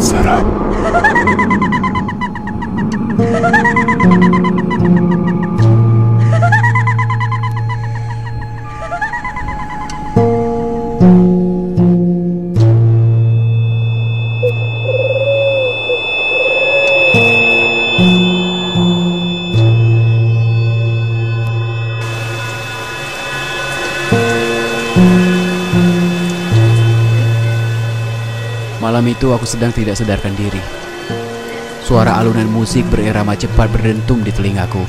set up. Malam itu aku sedang tidak sadarkan diri. Suara alunan musik berirama cepat berdentum di telingaku.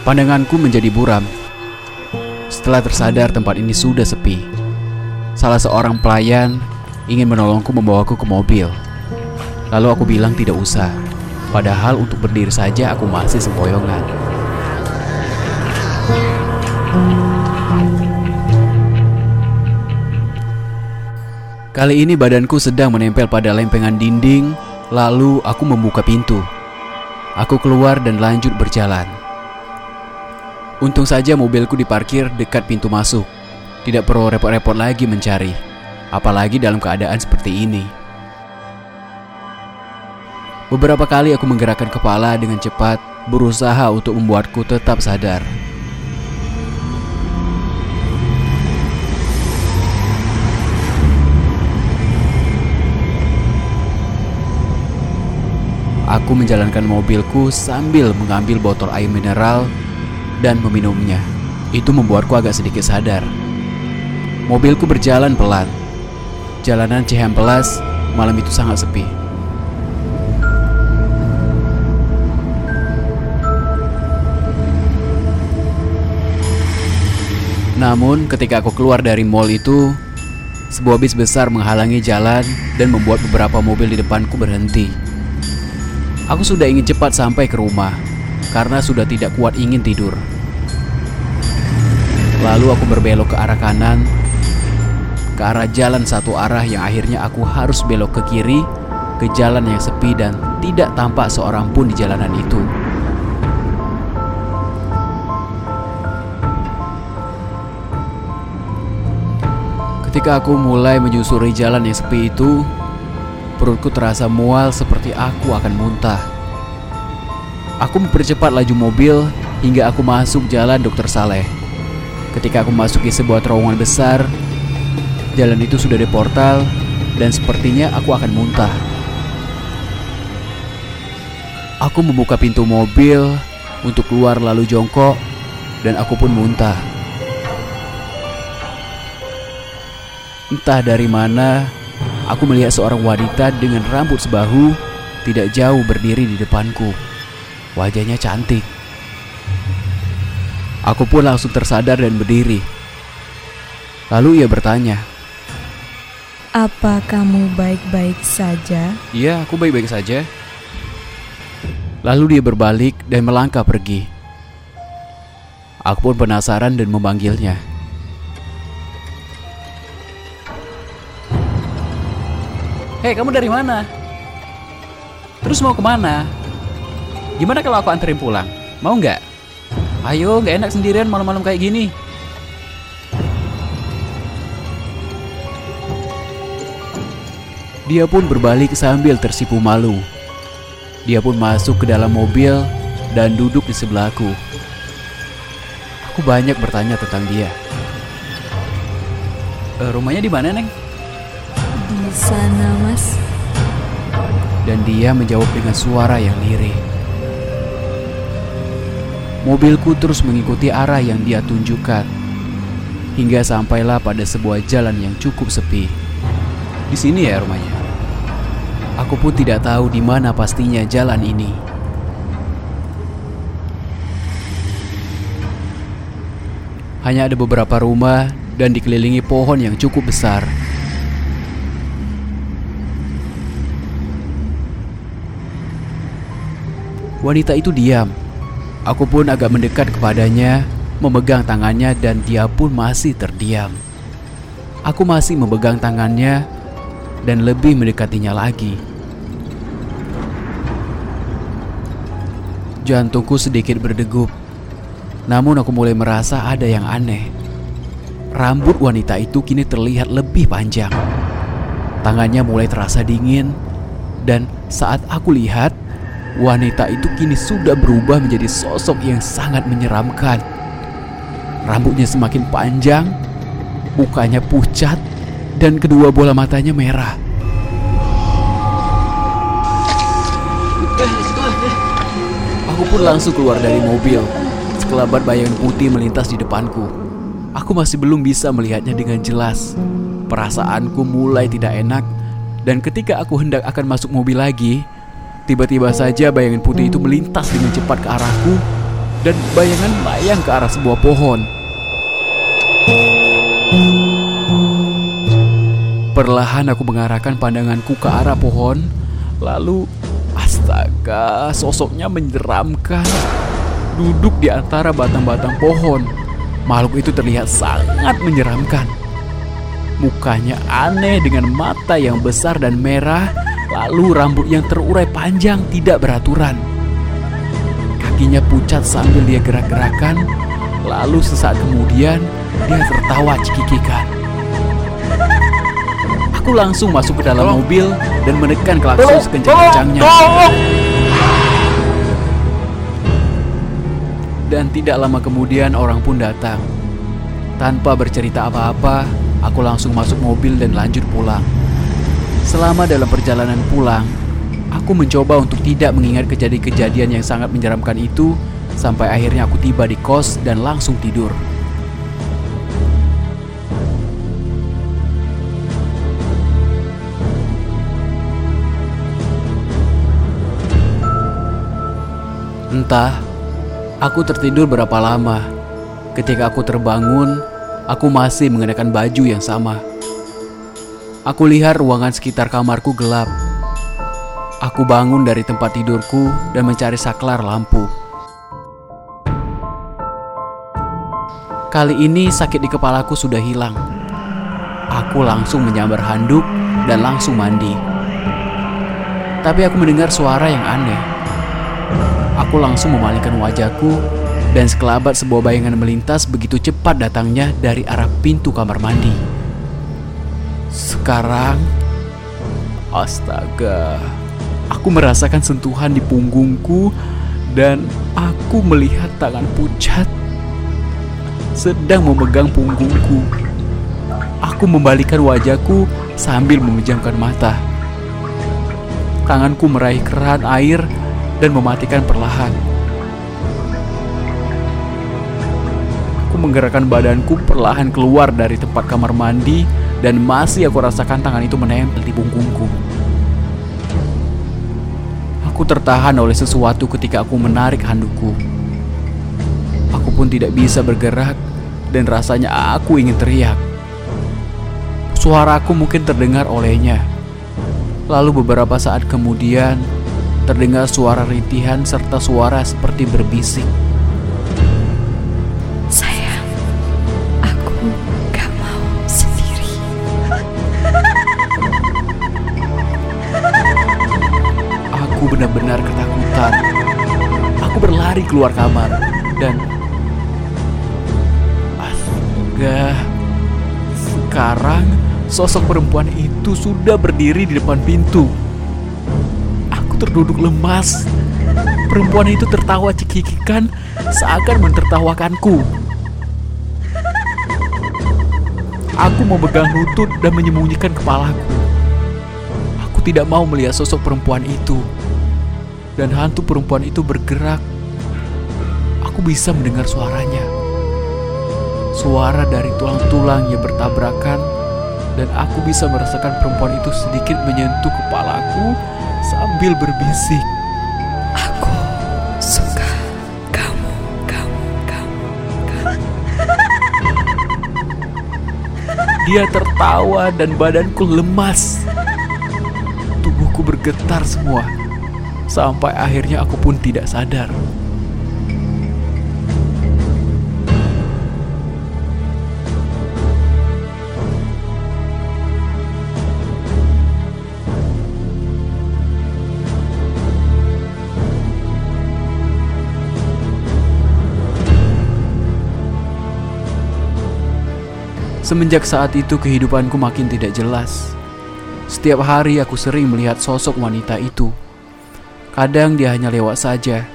Pandanganku menjadi buram. Setelah tersadar tempat ini sudah sepi. Salah seorang pelayan ingin menolongku membawaku ke mobil. Lalu aku bilang tidak usah. Padahal untuk berdiri saja aku masih sempoyongan. Kali ini badanku sedang menempel pada lempengan dinding, lalu aku membuka pintu. Aku keluar dan lanjut berjalan. Untung saja mobilku diparkir dekat pintu masuk. Tidak perlu repot-repot lagi mencari, apalagi dalam keadaan seperti ini. Beberapa kali aku menggerakkan kepala dengan cepat, berusaha untuk membuatku tetap sadar. Aku menjalankan mobilku sambil mengambil botol air mineral dan meminumnya. Itu membuatku agak sedikit sadar. Mobilku berjalan pelan. Jalanan Cihampelas malam itu sangat sepi. Namun ketika aku keluar dari mall itu, sebuah bis besar menghalangi jalan dan membuat beberapa mobil di depanku berhenti. Aku sudah ingin cepat sampai ke rumah karena sudah tidak kuat ingin tidur. Lalu aku berbelok ke arah kanan, ke arah jalan satu arah yang akhirnya aku harus belok ke kiri, ke jalan yang sepi dan tidak tampak seorang pun di jalanan itu. Ketika aku mulai menyusuri jalan yang sepi itu, perutku terasa mual seperti aku akan muntah. Aku mempercepat laju mobil hingga aku masuk jalan Dr. Saleh. Ketika aku memasuki sebuah terowongan besar, jalan itu sudah di portal dan sepertinya aku akan muntah. Aku membuka pintu mobil untuk keluar lalu jongkok dan aku pun muntah. Entah dari mana, aku melihat seorang wanita dengan rambut sebahu tidak jauh berdiri di depanku. Wajahnya cantik. Aku pun langsung tersadar dan berdiri. Lalu ia bertanya, Apa kamu baik-baik saja? "Iya, aku baik-baik saja." Lalu dia berbalik dan melangkah pergi. Aku pun penasaran dan memanggilnya. Hei, kamu dari mana? Terus mau ke mana? Gimana kalau aku anterin pulang? Mau nggak? Ayo, nggak enak sendirian malam-malam kayak gini. Dia pun berbalik sambil tersipu malu. Dia pun masuk ke dalam mobil dan duduk di sebelahku. Aku banyak bertanya tentang dia. "Eh, rumahnya di mana, Neng? Sana, Mas. Dan dia menjawab dengan suara yang lirih. Mobilku terus mengikuti arah yang dia tunjukkan. Hingga sampailah pada sebuah jalan yang cukup sepi. Di sini ya rumahnya. Aku pun tidak tahu di mana pastinya jalan ini. Hanya ada beberapa rumah dan dikelilingi pohon yang cukup besar. Wanita itu diam. Aku pun agak mendekat kepadanya, memegang tangannya dan dia pun masih terdiam. Aku masih memegang tangannya dan lebih mendekatinya lagi. Jantungku sedikit berdegup. Namun aku mulai merasa ada yang aneh. Rambut wanita itu kini terlihat lebih panjang. Tangannya mulai terasa dingin dan saat aku lihat wanita itu kini sudah berubah menjadi sosok yang sangat menyeramkan. Rambutnya semakin panjang, mukanya pucat, dan kedua bola matanya merah. Aku pun langsung keluar dari mobil. Sekelabat bayangan putih melintas di depanku. Aku masih belum bisa melihatnya dengan jelas. Perasaanku mulai tidak enak Dan ketika aku hendak akan masuk mobil lagi, tiba-tiba saja bayangan putih itu melintas dengan cepat ke arahku dan bayangan melayang ke arah sebuah pohon. Perlahan aku mengarahkan pandanganku ke arah pohon, lalu astaga, sosoknya menyeramkan. Duduk di antara batang-batang pohon, makhluk itu terlihat sangat menyeramkan. Mukanya aneh dengan mata yang besar dan merah, lalu rambut yang terurai panjang tidak beraturan. Kakinya pucat sambil dia gerak-gerakan, lalu sesaat kemudian dia tertawa cekikikan. Aku langsung masuk ke dalam mobil dan menekan klakson sekencang-kencangnya. Dan tidak lama kemudian orang pun datang. Tanpa bercerita apa-apa, aku langsung masuk mobil dan lanjut pulang. Selama dalam perjalanan pulang, aku mencoba untuk tidak mengingat kejadian-kejadian yang sangat menyeramkan itu sampai akhirnya aku tiba di kos dan langsung tidur. Entah, aku tertidur berapa lama. Ketika aku terbangun, aku masih mengenakan baju yang sama. Aku lihat ruangan sekitar kamarku gelap. Aku bangun dari tempat tidurku dan mencari saklar lampu. Kali ini sakit di kepalaku sudah hilang. Aku langsung menyambar handuk dan langsung mandi. Tapi aku mendengar suara yang aneh. Aku langsung memalingkan wajahku dan sekelabat sebuah bayangan melintas begitu cepat datangnya dari arah pintu kamar mandi. Sekarang, astaga, aku merasakan sentuhan di punggungku dan aku melihat tangan pucat sedang memegang punggungku. Aku membalikan wajahku sambil memejamkan mata. Tanganku meraih keran air dan mematikan perlahan. Aku menggerakkan badanku perlahan keluar dari tempat kamar mandi dan masih aku rasakan tangan itu menempel di punggungku. Aku tertahan oleh sesuatu ketika aku menarik handukku. Aku pun tidak bisa bergerak dan rasanya aku ingin teriak. Suaraku mungkin terdengar olehnya. Lalu beberapa saat kemudian terdengar suara rintihan serta suara seperti berbisik. Benar-benar ketakutan. Aku berlari keluar kamar dan astaga, sekarang sosok perempuan itu sudah berdiri di depan pintu terduduk lemas. Perempuan itu tertawa cekikikan seakan mentertawakanku. Aku memegang lutut dan menyembunyikan kepalaku. Aku tidak mau melihat sosok perempuan itu. Dan hantu perempuan itu bergerak. Aku bisa mendengar suaranya. Suara dari tulang-tulang yang bertabrakan dan aku bisa merasakan perempuan itu sedikit menyentuh kepalaku sambil berbisik. Aku suka kamu, kamu, kamu, kamu. Dia tertawa dan badanku lemas. Tubuhku bergetar semua. Sampai akhirnya aku pun tidak sadar. Semenjak saat itu kehidupanku makin tidak jelas. Setiap hari aku sering melihat sosok wanita itu. Kadang dia hanya lewat saja.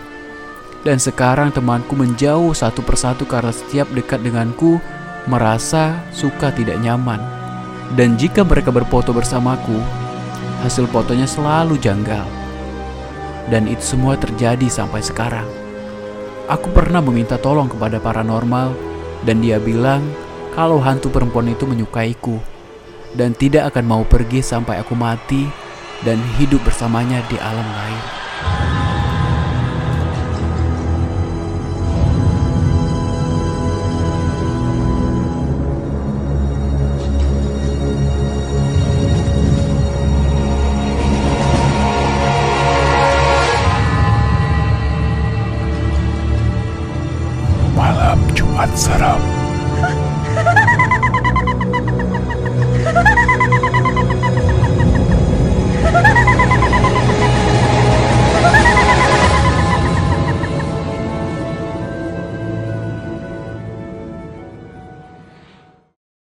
Dan sekarang temanku menjauh satu persatu karena setiap dekat denganku merasa suka tidak nyaman. Dan jika mereka berfoto bersamaku, hasil fotonya selalu janggal. Dan itu semua terjadi sampai sekarang. Aku pernah meminta tolong kepada paranormal dan dia bilang kalau hantu perempuan itu menyukaiku. dan tidak akan mau pergi sampai aku mati dan hidup bersamanya di alam lain. Serap.